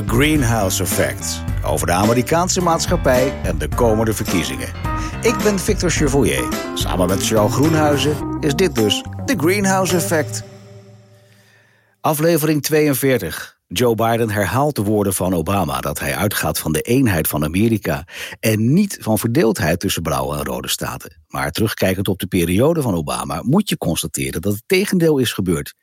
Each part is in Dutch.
The Greenhouse Effect. Over de Amerikaanse maatschappij en de komende verkiezingen. Ik ben Victor Chevoyer. Samen met Charles Groenhuizen is dit dus The Greenhouse Effect. Aflevering 42. Joe Biden herhaalt de woorden van Obama dat hij uitgaat van de eenheid van Amerika en niet van verdeeldheid tussen blauwe en rode staten. Maar terugkijkend op de periode van Obama moet je constateren dat het tegendeel is gebeurd.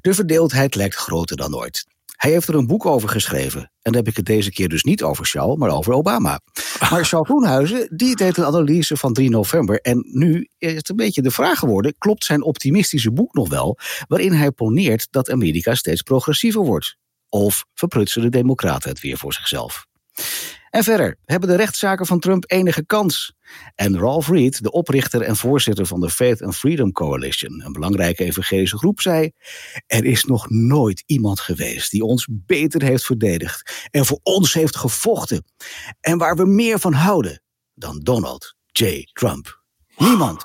De verdeeldheid lijkt groter dan ooit. Hij heeft er een boek over geschreven. En dan heb ik het deze keer dus niet over Charles, maar over Obama. Maar Charles Groenhuizen, die deed een analyse van 3 november. En nu is het een beetje de vraag geworden: klopt zijn optimistische boek nog wel? Waarin hij poneert dat Amerika steeds progressiever wordt. Of verprutsen de Democraten het weer voor zichzelf? En verder, hebben de rechtszaken van Trump enige kans? En Ralph Reed, de oprichter en voorzitter van de Faith and Freedom Coalition, een belangrijke evangelische groep, zei: Er is nog nooit iemand geweest die ons beter heeft verdedigd en voor ons heeft gevochten. En waar we meer van houden dan Donald J. Trump. Niemand.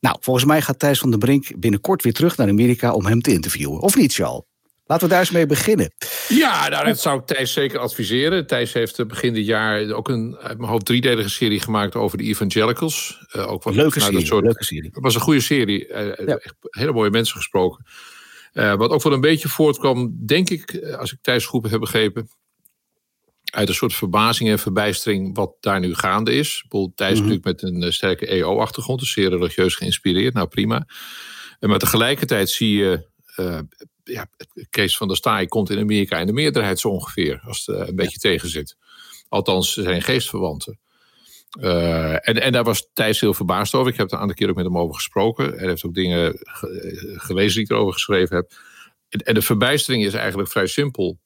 Nou, volgens mij gaat Thijs van den Brink binnenkort weer terug naar Amerika om hem te interviewen. Of niet, Charles? Laten we daar eens mee beginnen. Ja, nou, dat zou ik Thijs zeker adviseren. Thijs heeft eh, begin dit jaar ook een uit mijn hoofd driedelige serie gemaakt over de evangelicals. Uh, ook wat, leuke, nou, serie, soort, leuke serie. Het was een goede serie. Uh, ja. echt hele mooie mensen gesproken. Uh, wat ook wel een beetje voortkwam, denk ik, als ik Thijs goed heb begrepen, uit een soort verbazing en verbijstering wat daar nu gaande is. Bijvoorbeeld Thijs mm -hmm. natuurlijk met een sterke EO-achtergrond, dus zeer religieus geïnspireerd. Nou, prima. En maar tegelijkertijd zie je uh, ja, Kees van der Staaij komt in Amerika in de meerderheid zo ongeveer, als het uh, een beetje tegen zit. Althans, zijn geestverwanten. Uh, en, en daar was Thijs heel verbaasd over. Ik heb er een aantal keer ook met hem over gesproken. Hij heeft ook dingen ge gelezen die ik erover geschreven heb. En, en de verbijstering is eigenlijk vrij simpel.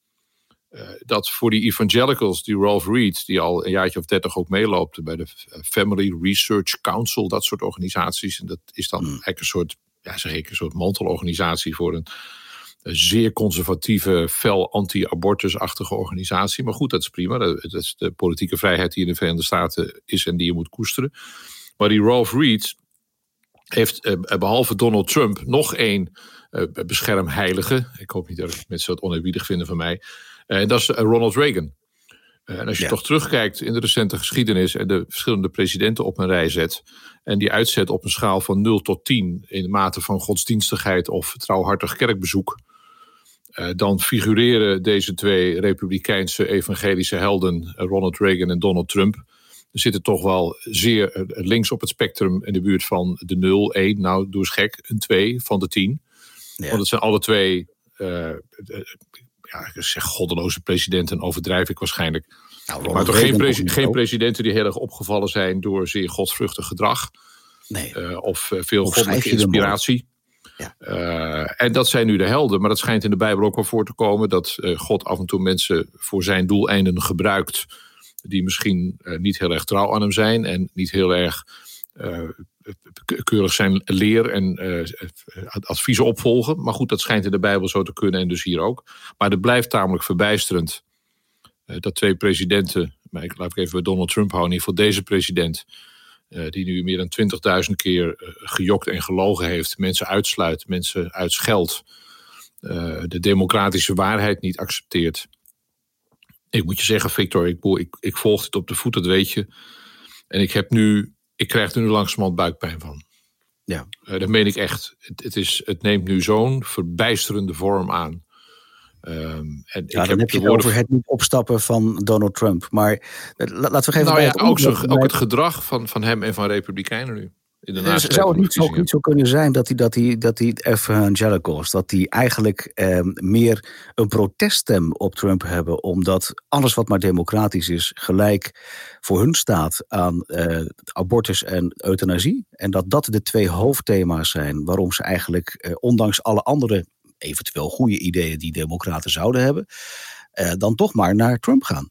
Uh, dat voor die evangelicals, die Ralph Reed, die al een jaartje of dertig ook meeloopt bij de Family Research Council, dat soort organisaties. En dat is dan mm. eigenlijk een soort ja, zeg ik, een soort mantelorganisatie voor een, een zeer conservatieve, fel anti-abortusachtige organisatie. Maar goed, dat is prima. Dat, is de politieke vrijheid die in de Verenigde Staten is en die je moet koesteren. Maar die Ralph Reed heeft eh, behalve Donald Trump nog één uh, beschermheilige. Ik hoop niet dat mensen dat oneerbiedig vinden van mij. En uh, dat is Ronald Reagan. En als je ja. toch terugkijkt in de recente geschiedenis en de verschillende presidenten op een rij zet. En die uitzet op een schaal van 0 tot 10 in de mate van godsdienstigheid of trouwhartig kerkbezoek. Uh, dan figureren deze twee republikeinse evangelische helden, Ronald Reagan en Donald Trump. Er zitten toch wel zeer links op het spectrum in de buurt van de 0, 1, nou doe eens gek, een 2 van de 10. Ja. Want het zijn alle twee uh, ja, ik zeg goddeloze presidenten overdrijf ik waarschijnlijk. Nou, maar toch geen, presi geen presidenten die heel erg opgevallen zijn door zeer godsvruchtig gedrag. Nee. Uh, of veel goddelijke inspiratie. Ja. Uh, en dat zijn nu de helden. Maar dat schijnt in de Bijbel ook wel voor te komen. Dat God af en toe mensen voor zijn doeleinden gebruikt. Die misschien niet heel erg trouw aan hem zijn. En niet heel erg keurig zijn leer en adviezen opvolgen. Maar goed, dat schijnt in de Bijbel zo te kunnen en dus hier ook. Maar het blijft tamelijk verbijsterend dat twee presidenten, maar ik laat ik even bij Donald Trump houden, in ieder geval deze president, die nu meer dan 20.000 keer gejokt en gelogen heeft, mensen uitsluit, mensen uitscheldt, de democratische waarheid niet accepteert. Ik moet je zeggen, Victor, ik, ik, ik volg het op de voet, dat weet je. En ik heb nu ik krijg er nu langzamerhand buikpijn van. Ja. Uh, dat meen ik echt. Het, het, is, het neemt nu zo'n verbijsterende vorm aan. Um, en ja, ik dan heb, je het over het niet opstappen van Donald Trump. Maar uh, laten we even. Nou ja, ook, zo, ook het gedrag van, van hem en van Republikeinen nu. Dus zou het niet zo, niet zo kunnen zijn dat die, dat die, dat die evangelicals, dat die eigenlijk eh, meer een proteststem op Trump hebben, omdat alles wat maar democratisch is, gelijk voor hun staat aan eh, abortus en euthanasie. En dat dat de twee hoofdthema's zijn waarom ze eigenlijk, eh, ondanks alle andere eventueel goede ideeën die democraten zouden hebben, eh, dan toch maar naar Trump gaan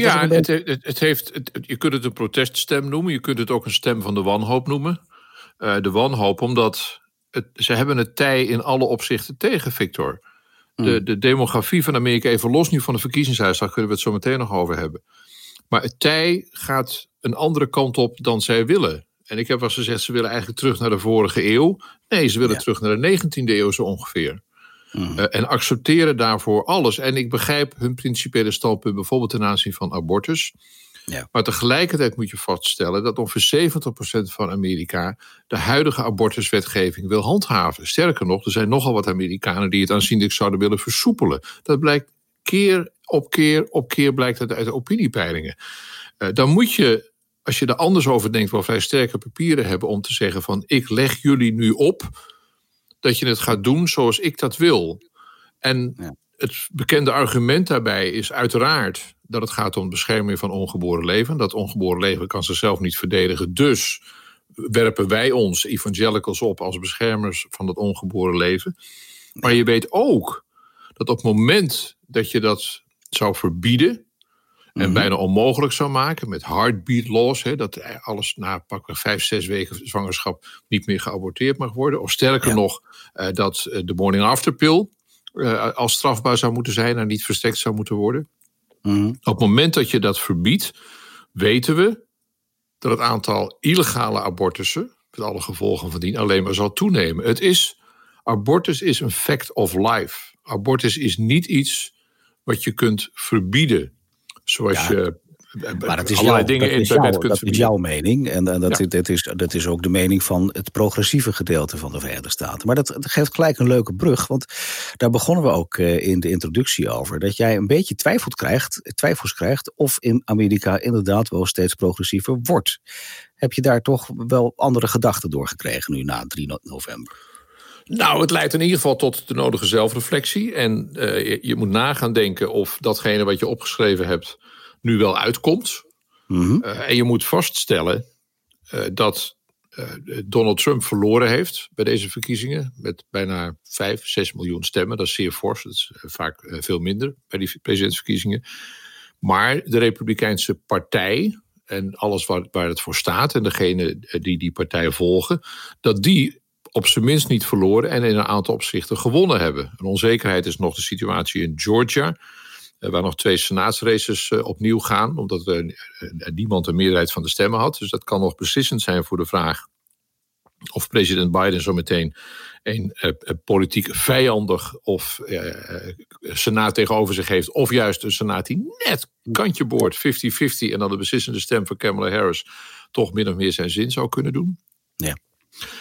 ja, het, het, het, heeft, je kunt het een proteststem noemen. Je kunt het ook een stem van de wanhoop noemen. Uh, de wanhoop, omdat het, ze hebben het tij in alle opzichten tegen, Victor. De, mm. de demografie van Amerika, even los nu van de verkiezingsuitslag, kunnen we het zo meteen nog over hebben. Maar het tij gaat een andere kant op dan zij willen. En ik heb wel gezegd, ze willen eigenlijk terug naar de vorige eeuw. Nee, ze willen ja. terug naar de 19e eeuw zo ongeveer. Mhm. en accepteren daarvoor alles. En ik begrijp hun principiële standpunt, bijvoorbeeld ten aanzien van abortus. Ja. Maar tegelijkertijd moet je vaststellen dat ongeveer 70% van Amerika de huidige abortuswetgeving wil handhaven. Sterker nog, er zijn nogal wat Amerikanen die het aanzienlijk zouden willen versoepelen. Dat blijkt keer op keer op keer blijkt uit de opiniepeilingen. Uh, dan moet je, als je er anders over denkt, wel vrij sterke papieren hebben om te zeggen van ik leg jullie nu op dat je het gaat doen zoals ik dat wil. En het bekende argument daarbij is uiteraard dat het gaat om bescherming van ongeboren leven. Dat ongeboren leven kan zichzelf niet verdedigen. Dus werpen wij ons evangelicals op als beschermers van het ongeboren leven. Maar je weet ook dat op het moment dat je dat zou verbieden. En mhm. bijna onmogelijk zou maken met heartbeat laws. Hè, dat alles na pakweg vijf, zes weken zwangerschap niet meer geaborteerd mag worden. Of sterker nog, eh, dat eh, de morning after pill uh, als strafbaar zou moeten zijn en niet verstrekt zou moeten worden. Mhm. Op het moment dat je dat verbiedt, weten we dat het aantal illegale abortussen, met alle gevolgen van dien, alleen maar zal toenemen. Het is, abortus is een fact of life. Abortus is niet iets wat je kunt verbieden. Zoals je maar dat is, jouw, dingen dat, is, jouw, dat is jouw mening. En, en dat, dat, is, dat is ook de mening van het progressieve gedeelte van de Verenigde Staten. Maar dat, dat geeft gelijk een leuke brug. Want daar begonnen we ook eh, in de introductie over. Dat jij een beetje twijfels krijgt, twijfels krijgt of in Amerika inderdaad wel steeds progressiever wordt. Heb je daar toch wel andere gedachten door gekregen nu na 3 november? Nou, het leidt in ieder geval tot de nodige zelfreflectie. En uh, je, je, moet nagaan denken of datgene wat je opgeschreven hebt nu wel uitkomt. Mhm. Eh, en je moet vaststellen uh, dat Donald Trump verloren heeft bij deze verkiezingen. Met bijna 5, 6 miljoen stemmen. Dat is zeer fors. Dat is vaak veel minder bij die presidentsverkiezingen. Maar de Republikeinse Partij en alles waar, waar het voor staat en degene die die partij volgen, dat die op zijn minst niet verloren en in een aantal opzichten gewonnen hebben. Een onzekerheid is nog de situatie in Georgia, eh, waar nog twee senaatsraces eh, opnieuw gaan, omdat er eh, niemand een meerderheid van de stemmen had. Dus dat kan nog beslissend zijn voor de vraag of president Biden zo meteen een politiek vijandig of senaat tegenover zich heeft, of juist een senaat die net kantje boord, 50-50, en dan de beslissende stem van Kamala Harris toch min of meer zijn zin zou kunnen doen. Ja.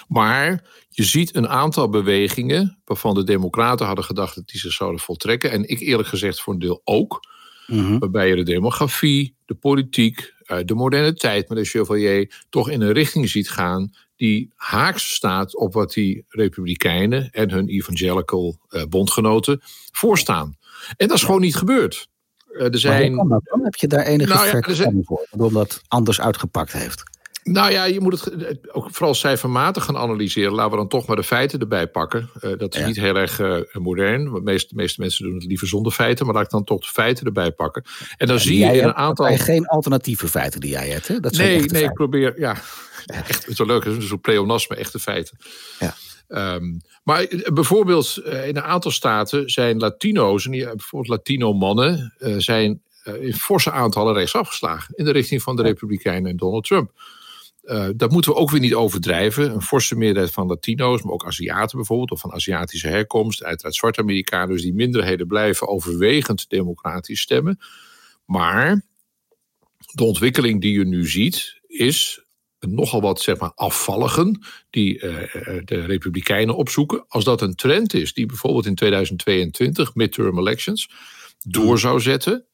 Maar je ziet een aantal bewegingen waarvan de Democraten hadden gedacht dat die zich zouden voltrekken. En ik eerlijk gezegd voor een deel ook. Mhm. Waarbij je de demografie, de politiek, eh, de moderne tijd met de Chevalier toch in een richting ziet gaan die haaks staat op wat die Republikeinen en hun evangelical eh, bondgenoten voorstaan. En dat is gewoon niet gebeurd. Uh, er zijn... Dan? Heb je daar enige nou ja, zijn... voor? Dat anders uitgepakt heeft? Nou ja, je moet het ook vooral cijfermatig gaan analyseren. Laten we dan toch maar de feiten erbij pakken. Uh, dat is niet heel erg uh, modern. De meeste, meeste, mensen doen het liever zonder feiten. Maar laat ik dan toch de feiten erbij pakken. En dan zie je een aantal. Er geen alternatieve feiten die jij hebt. Hè? Dat nee, nee, ik probeer. Ja, echt zo leuk. Het is een pleonasme, echte feiten. Ja. Um, maar eh, bijvoorbeeld in een aantal staten zijn Latino's, en bijvoorbeeld Latino-mannen, uh, zijn in forse aantallen rechtsafgeslagen. In de richting van de Republikeinen en Donald Trump. Uh, dat moeten we ook weer niet overdrijven. Een forse meerderheid van Latino's, maar ook Aziaten bijvoorbeeld, of van Aziatische herkomst, uiteraard zwarte Amerikanen, dus die minderheden blijven overwegend democratisch stemmen. Maar de ontwikkeling die je nu ziet, is nogal wat zeg maar, afvalligen die uh, de Republikeinen opzoeken. Als dat een trend is die bijvoorbeeld in 2022, midterm elections, door zou zetten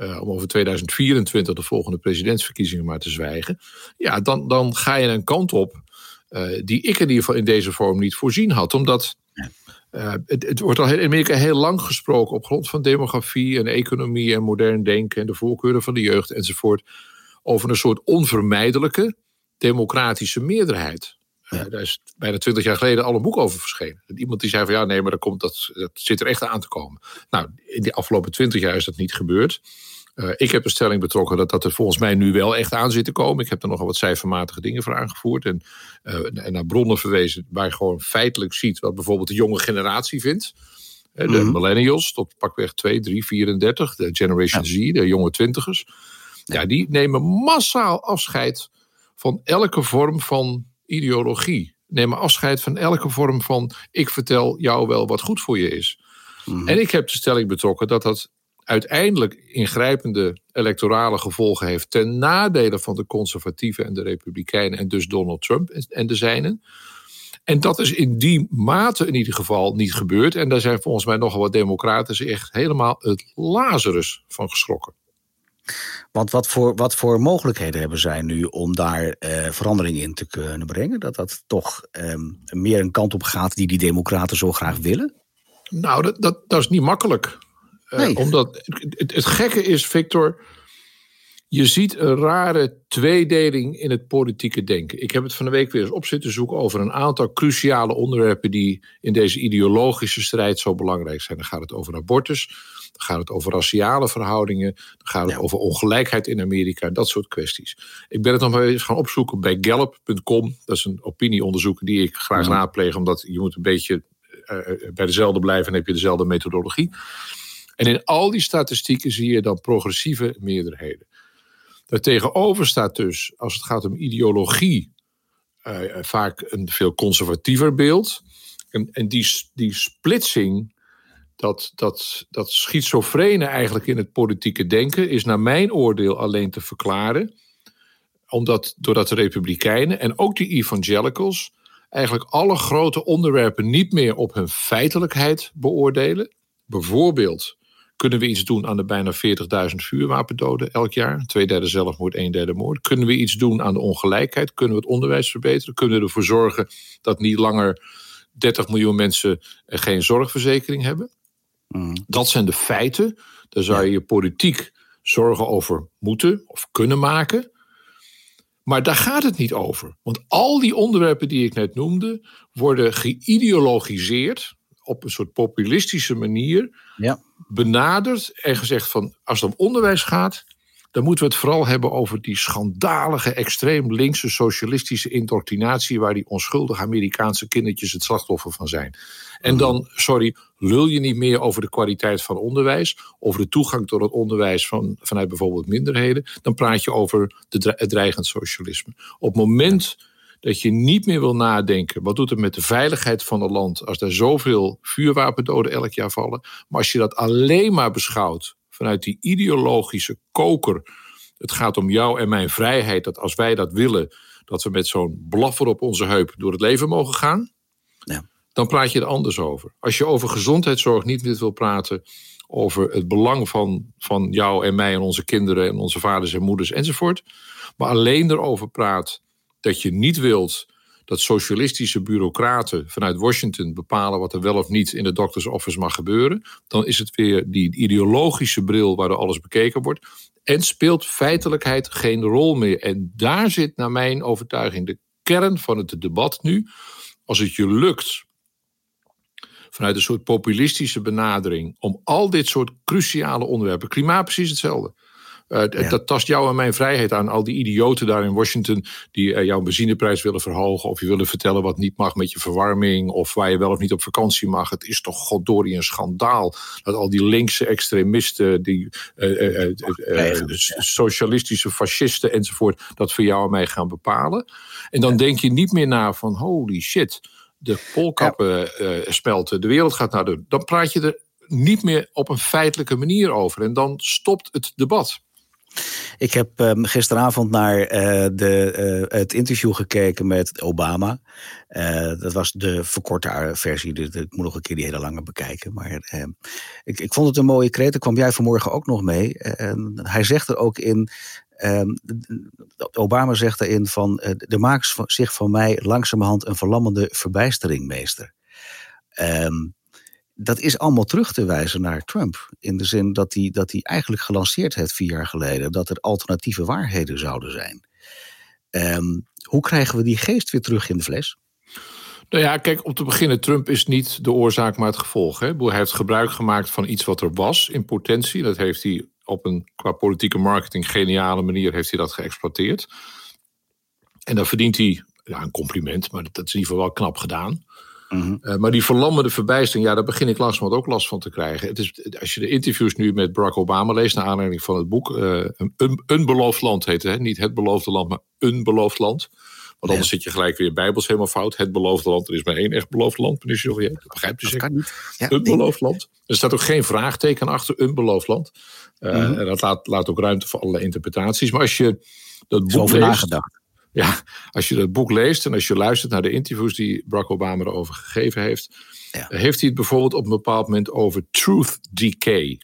uh, om over 2024 de volgende presidentsverkiezingen maar te zwijgen. Ja, dan, dan ga je een kant op uh, die ik in ieder geval in deze vorm niet voorzien had. Omdat uh, het, het, wordt al in Amerika heel lang gesproken op grond van demografie en economie en modern denken en de voorkeuren van de jeugd enzovoort. Over een soort onvermijdelijke democratische meerderheid. Ja. daar is bijna twintig jaar geleden al een boek over verschenen. iemand die zei van ja, nee, maar dat, komt, dat, dat zit er echt aan te komen. Nou, in de afgelopen twintig jaar is dat niet gebeurd. Uh, ik heb een stelling betrokken dat dat er volgens mij nu wel echt aan zit te komen. Ik heb er nogal wat cijfermatige dingen voor aangevoerd. En, uh, en naar bronnen verwezen waar je gewoon feitelijk ziet wat bijvoorbeeld de jonge generatie vindt. De mm millennials tot pakweg 2, 3, 34. De Generation Z, de jonge twintigers. Ja, die nemen massaal afscheid van elke vorm van ideologie. nemen afscheid van elke vorm van ik vertel jou wel wat goed voor je is. Mhm. En ik heb de stelling betrokken dat dat uiteindelijk ingrijpende electorale gevolgen heeft ten nadele van de conservatieven en de republikeinen en dus Donald Trump en de zijnen. En dat is in die mate in ieder geval niet gebeurd. En daar zijn volgens mij nogal wat democraten echt helemaal het Lazarus van geschrokken. Want wat voor, wat voor mogelijkheden hebben zij nu om daar uh, verandering in te kunnen brengen? Dat dat toch um, meer een kant op gaat die die democraten zo graag willen? Nou, dat, dat, dat is niet makkelijk. Nee. omdat het, het gekke is, Victor, je ziet een rare tweedeling in het politieke denken. Ik heb het van de week weer eens op zitten zoeken over een aantal cruciale onderwerpen die in deze ideologische strijd zo belangrijk zijn. Dan gaat het over abortus, dan gaat het over raciale verhoudingen, dan gaat het over ongelijkheid in Amerika, dat soort kwesties. Ik ben het nog maar eens gaan opzoeken bij Gallup.com. Dat is een opinieonderzoek die ik graag ja. raadpleeg, omdat je moet een beetje uh, bij dezelfde blijven en heb je dezelfde methodologie. En in al die statistieken zie je dan progressieve meerderheden. Daartegenover staat dus, als het gaat om ideologie, uh, vaak een veel conservatiever beeld. En, en die, die splitsing, dat, dat, dat schizofrene eigenlijk in het politieke denken, is naar mijn oordeel alleen te verklaren. Omdat doordat de Republikeinen en ook de evangelicals eigenlijk alle grote onderwerpen niet meer op hun feitelijkheid beoordelen. Bijvoorbeeld kunnen we iets doen aan de bijna 40.000 vuurwapendoden elk jaar? Twee derde zelfmoord, een derde moord. Kunnen we iets doen aan de ongelijkheid? Kunnen we het onderwijs verbeteren? Kunnen we ervoor zorgen dat niet langer 30 miljoen mensen geen zorgverzekering hebben? Mm. Dat zijn de feiten. Daar zou je je politiek zorgen over moeten of kunnen maken. Maar daar gaat het niet over. Want al die onderwerpen die ik net noemde, worden geïdeologiseerd op een soort populistische manier ja. benaderd en gezegd van als het om onderwijs gaat, dan moeten we het vooral hebben over die schandalige, extreem linkse socialistische indoctrinatie waar die onschuldige Amerikaanse kindertjes het slachtoffer van zijn. En dan, sorry, lul je niet meer over de kwaliteit van onderwijs, over de toegang tot het onderwijs van, vanuit bijvoorbeeld minderheden, dan praat je over de, het dreigend socialisme. Op het moment dat je niet meer wil nadenken. Wat doet het met de veiligheid van het land als er zoveel vuurwapendoden elk jaar vallen? Maar als je dat alleen maar beschouwt vanuit die ideologische koker. Het gaat om jou en mijn vrijheid. Dat als wij dat willen, dat we met zo'n blaffer op onze heup door het leven mogen gaan. Ja. Dan praat je er anders over. Als je over gezondheidszorg niet meer wil praten, over het belang van, van jou en mij en onze kinderen en onze vaders en moeders enzovoort. Maar alleen erover praat dat je niet wilt dat socialistische bureaucraten vanuit Washington bepalen wat er wel of niet in de doctors office mag gebeuren, dan is het weer die ideologische bril waardoor alles bekeken wordt. En speelt feitelijkheid geen rol meer. En daar zit naar mijn overtuiging de kern van het debat nu. Als het je lukt vanuit een soort populistische benadering om al dit soort cruciale onderwerpen, klimaat precies hetzelfde uh, Dat tast jou en mijn vrijheid aan. Al die idioten daar in Washington die uh, jouw benzineprijs willen verhogen. Of je willen vertellen wat niet mag met je verwarming. Of waar je wel of niet op vakantie mag. Het is toch goddorie een schandaal. Dat al die linkse extremisten, die uh, socialistische fascisten enzovoort. Dat voor jou en mij gaan bepalen. En dan denk je niet meer na van holy shit. De polkappen spelten. De wereld gaat naar de. Dan praat je er niet meer op een feitelijke manier over. En dan stopt het debat. Ik heb um, gisteravond naar uh, de, uh, het interview gekeken met Obama. Uh, dat was de verkorte versie. Dus ik moet nog een keer die hele lange bekijken. Maar ehm, ik, ik vond het een mooie kreet. Daar kwam jij vanmorgen ook nog mee. hij zegt er ook in. Um, Obama zegt erin van. de maakt zich van mij langzamerhand een verlammende verbijsteringmeester. Um, dat is allemaal terug te wijzen naar Trump. In de zin dat hij, dat hij eigenlijk gelanceerd heeft vier jaar geleden dat er alternatieve waarheden zouden zijn. Um, hoe krijgen we die geest weer terug in de fles? Nou ja, kijk, om te beginnen, Trump is niet de oorzaak, maar het gevolg. Hè? Hij heeft gebruik gemaakt van iets wat er was in potentie. Dat heeft hij op een qua politieke marketing geniale manier heeft hij dat geëxploiteerd. En dan verdient hij ja, een compliment, maar dat, dat is in ieder geval wel knap gedaan. Mhm. Eh, maar die verlammende verbijstering, ja, daar begin ik langzamerhand ook last van te krijgen. Het is, als je de interviews nu met Barack Obama leest, naar aanleiding van het boek, uh, een, een, beloofd land heet het, hè? niet het beloofde land, maar een beloofd land. Want anders zit je gelijk weer bijbels helemaal fout. Het beloofde land. Er is maar één echt beloofd land, meneer Chauvier. Dat begrijpt u Dat zeker? kan niet. Ja, een nee. beloofd land. Er staat ook geen vraagteken achter een beloofd land. Eh, Mhm. En dat laat, laat ook ruimte voor allerlei interpretaties. Maar als je dat Is boek over leest, nagedacht. Ja, als je dat boek leest en als je luistert naar de interviews die Barack Obama erover gegeven heeft, Ja. heeft hij het bijvoorbeeld op een bepaald moment over truth decay.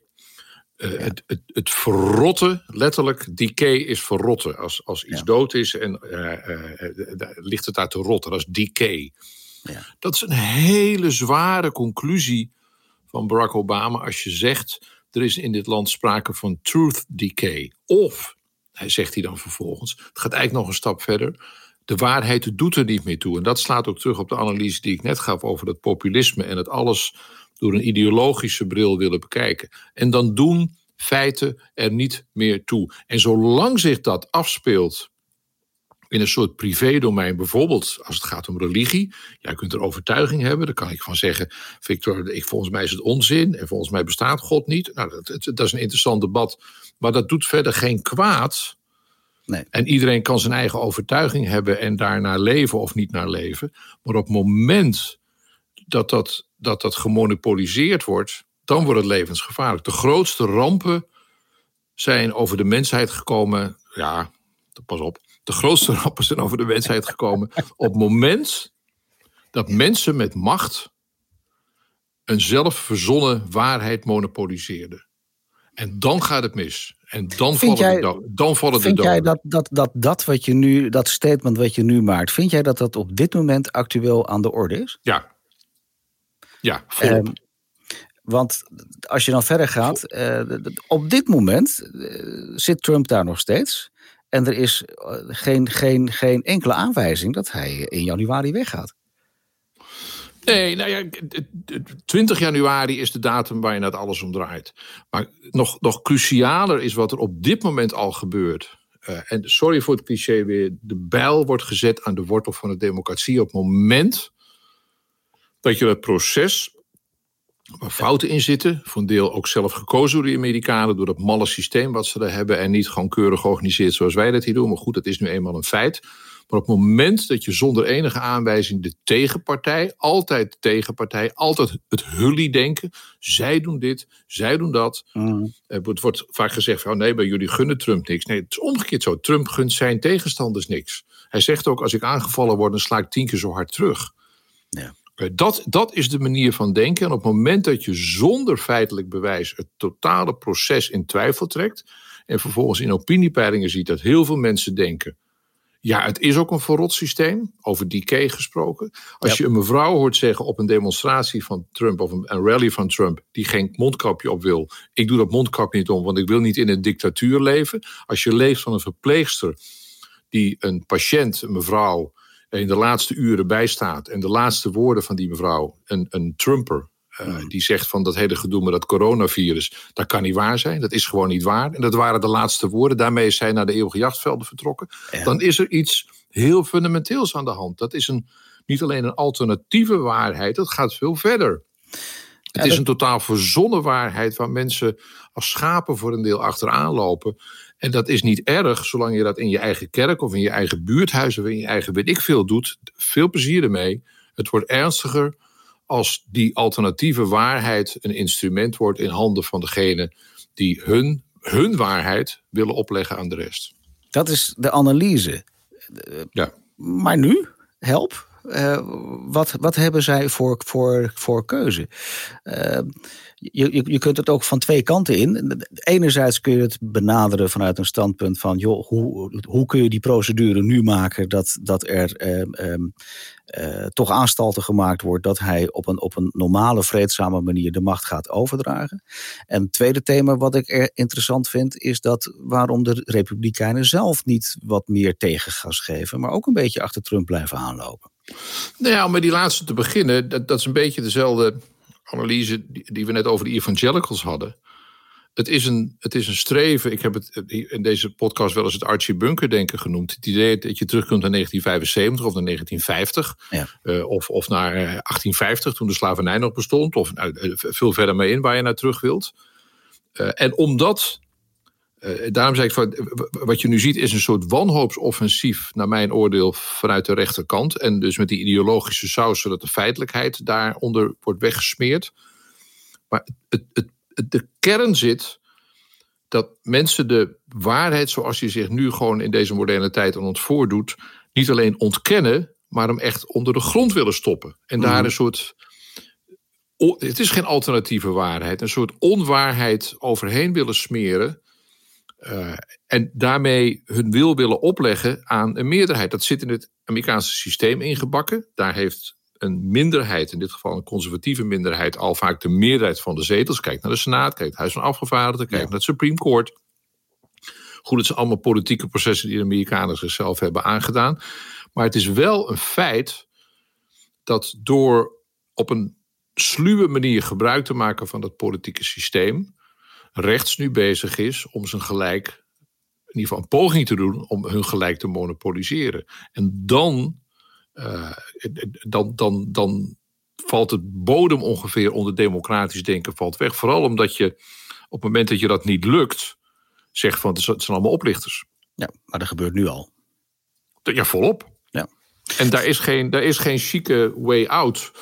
Eh, het, het, het verrotten, letterlijk, decay is verrotten. Als, als iets Ja. dood is en eh, eh, ligt het daar te rotten, dat is decay. Ja. Dat is een hele zware conclusie van Barack Obama als je zegt er is in dit land sprake van truth decay. Of, hij zegt hij dan vervolgens, het gaat eigenlijk nog een stap verder. De waarheid doet er niet meer toe. En dat slaat ook terug op de analyse die ik net gaf over dat populisme en het alles door een ideologische bril willen bekijken. En dan doen feiten er niet meer toe. En zolang zich dat afspeelt in een soort privédomein, bijvoorbeeld als het gaat om religie. Jij kunt er overtuiging hebben, daar kan ik van zeggen, Victor, ik, volgens mij is het onzin en volgens mij bestaat God niet. Nou, dat, dat, dat is een interessant debat, maar dat doet verder geen kwaad. Nee. En iedereen kan zijn eigen overtuiging hebben en daarnaar leven of niet naar leven. Maar op het moment dat dat, dat, dat gemonopoliseerd wordt, dan wordt het levensgevaarlijk. De grootste rampen zijn over de mensheid gekomen. Ja, pas op. De grootste rampen zijn over de mensheid gekomen op het moment dat mensen met macht een zelfverzonnen waarheid monopoliseerden. En dan gaat het mis. En dan Vind vallen, jij- de, dan vallen de Vind jij doden. dat, dat, dat, dat wat je nu, dat statement wat je nu maakt, vind jij dat dat op dit moment actueel aan de orde is? Ja. Ja, volop. Ehm, want als je dan verder gaat, eh, op dit moment eh, zit Trump daar nog steeds. En er is eh, geen, geen, geen enkele aanwijzing dat hij in januari weggaat. Nee, nou ja, het- het- 20 januari is de datum waar je het alles om draait. Maar nog, nog crucialer is wat er op dit moment al gebeurt. Eh, en sorry voor het cliché weer. De bijl wordt gezet aan de wortel van de democratie op het moment dat je het proces waar fouten in zitten, voor een deel ook zelf gekozen door de Amerikanen, door dat malle systeem wat ze daar hebben en niet gewoon keurig georganiseerd zoals wij dat hier doen. Maar goed, dat is nu eenmaal een feit. Maar op het moment dat je zonder enige aanwijzing de tegenpartij, altijd de tegenpartij, altijd het hully-denken, zij doen dit, zij doen dat. Mm. Er wordt, wordt vaak gezegd van nee, bij jullie gunnen Trump niks. Nee, het is omgekeerd zo. Trump gunt zijn tegenstanders niks. Hij zegt ook, als ik aangevallen word, dan sla ik tien keer zo hard terug. Ja. Dat, dat is de manier van denken. En op het moment dat je zonder feitelijk bewijs het totale proces in twijfel trekt. En vervolgens in opiniepeilingen ziet dat heel veel mensen denken. Ja, het is ook een verrot systeem, over decay gesproken. Als Ja. je een mevrouw hoort zeggen op een demonstratie van Trump of een, een rally van Trump, die geen mondkapje op wil. Ik doe dat mondkapje niet om, want ik wil niet in een dictatuur leven. Als je leeft van een verpleegster die een patiënt, een mevrouw, in de laatste uren bijstaat. En de laatste woorden van die mevrouw, een, een Trumper, eh, die zegt van dat hele gedoe met dat coronavirus, dat kan niet waar zijn. Dat is gewoon niet waar. En dat waren de laatste woorden. Daarmee is zij naar de eeuwige jachtvelden vertrokken. Ja. Dan is er iets heel fundamenteels aan de hand. Dat is een, niet alleen een alternatieve waarheid, dat gaat veel verder. Het is een totaal verzonnen waarheid waar mensen als schapen voor een deel achteraan lopen. En dat is niet erg, zolang je dat in je eigen kerk of in je eigen buurthuis of in je eigen weet ik veel doet. Veel plezier ermee. Het wordt ernstiger als die alternatieve waarheid een instrument wordt in handen van degene die hun, hun waarheid willen opleggen aan de rest. Dat is de analyse. Ja. Maar nu, help. Eh, wat, wat hebben zij voor, voor, voor keuze? Eh, je, je, kunt het ook van twee kanten in. Enerzijds kun je het benaderen vanuit een standpunt van... Joh, hoe, hoe kun je die procedure nu maken dat, dat er ehm, eh, toch aanstalten gemaakt wordt... dat hij op een, op een normale, vreedzame manier de macht gaat overdragen. En het tweede thema wat ik er interessant vind... is dat waarom de Republikeinen zelf niet wat meer tegengas geven... maar ook een beetje achter Trump blijven aanlopen. Nou ja, om met die laatste te beginnen, dat, dat is een beetje dezelfde analyse die we net over de evangelicals hadden. Het is, een, het is een streven, ik heb het in deze podcast wel eens het Archie Bunker denken genoemd. Het idee dat je terugkomt naar 1975 of naar 1950. Ja. eh, of, of naar eh, 1850 toen de slavernij nog bestond. Of nou, eh, veel verder mee in waar je naar terug wilt. Eh, en omdat Uh, daarom zeg ik, van, wat je nu ziet is een soort wanhoopsoffensief, naar mijn oordeel, vanuit de rechterkant. En dus met die ideologische saus, zodat de feitelijkheid daaronder wordt weggesmeerd. Maar het, het, de kern zit dat mensen de waarheid zoals je zich nu gewoon in deze moderne tijd aan ons voordoet, niet alleen ontkennen, maar hem echt onder de grond willen stoppen. En daar mhm. een soort. Het is geen alternatieve waarheid, een soort onwaarheid overheen willen smeren. Uh, en daarmee hun wil willen opleggen aan een meerderheid. Dat zit in het Amerikaanse systeem ingebakken. Daar heeft een minderheid, in dit geval een conservatieve minderheid, al vaak de meerderheid van de zetels. Kijk naar de Senaat, kijk naar het Huis van Afgevaardigden, kijk naar het Supreme Court. Goed, het zijn allemaal politieke processen die de Amerikanen zichzelf hebben aangedaan. Maar het is wel een feit dat door op een sluwe manier gebruik te maken van dat politieke systeem, rechts nu bezig is om zijn gelijk, in ieder geval een poging te doen om hun gelijk te monopoliseren. En dan, uh, dan, dan, dan valt het bodem ongeveer onder democratisch denken valt weg. Vooral omdat je op het moment dat je dat niet lukt, zegt van het zijn allemaal oplichters. Ja, maar dat gebeurt nu al. Ja, volop. Ja. En daar is geen, daar is geen chique way out.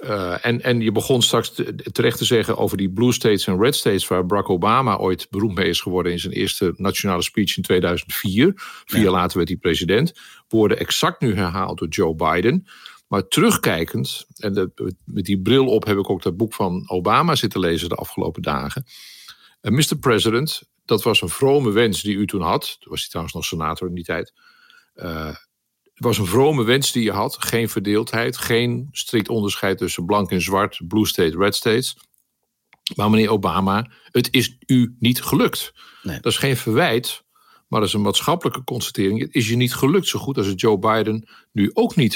Uh, en, en je begon straks terecht te zeggen over die blue states en red states, waar Barack Obama ooit beroemd mee is geworden in zijn eerste nationale speech in 2004. Vier jaar later werd hij president. Worden exact nu herhaald door Joe Biden. Maar terugkijkend, en de, met die bril op heb ik ook dat boek van Obama zitten lezen de afgelopen dagen. Uh, Mr. President, dat was een vrome wens die u toen had. Toen was hij trouwens nog senator in die tijd. Uh, het was een vrome wens die je had. Geen verdeeldheid, geen strikt onderscheid tussen blank en zwart, blue state, red states. Maar meneer Obama, het is u niet gelukt. Nee. Dat is geen verwijt, maar dat is een maatschappelijke constatering. Het is je niet gelukt zo goed als het Joe Biden nu ook niet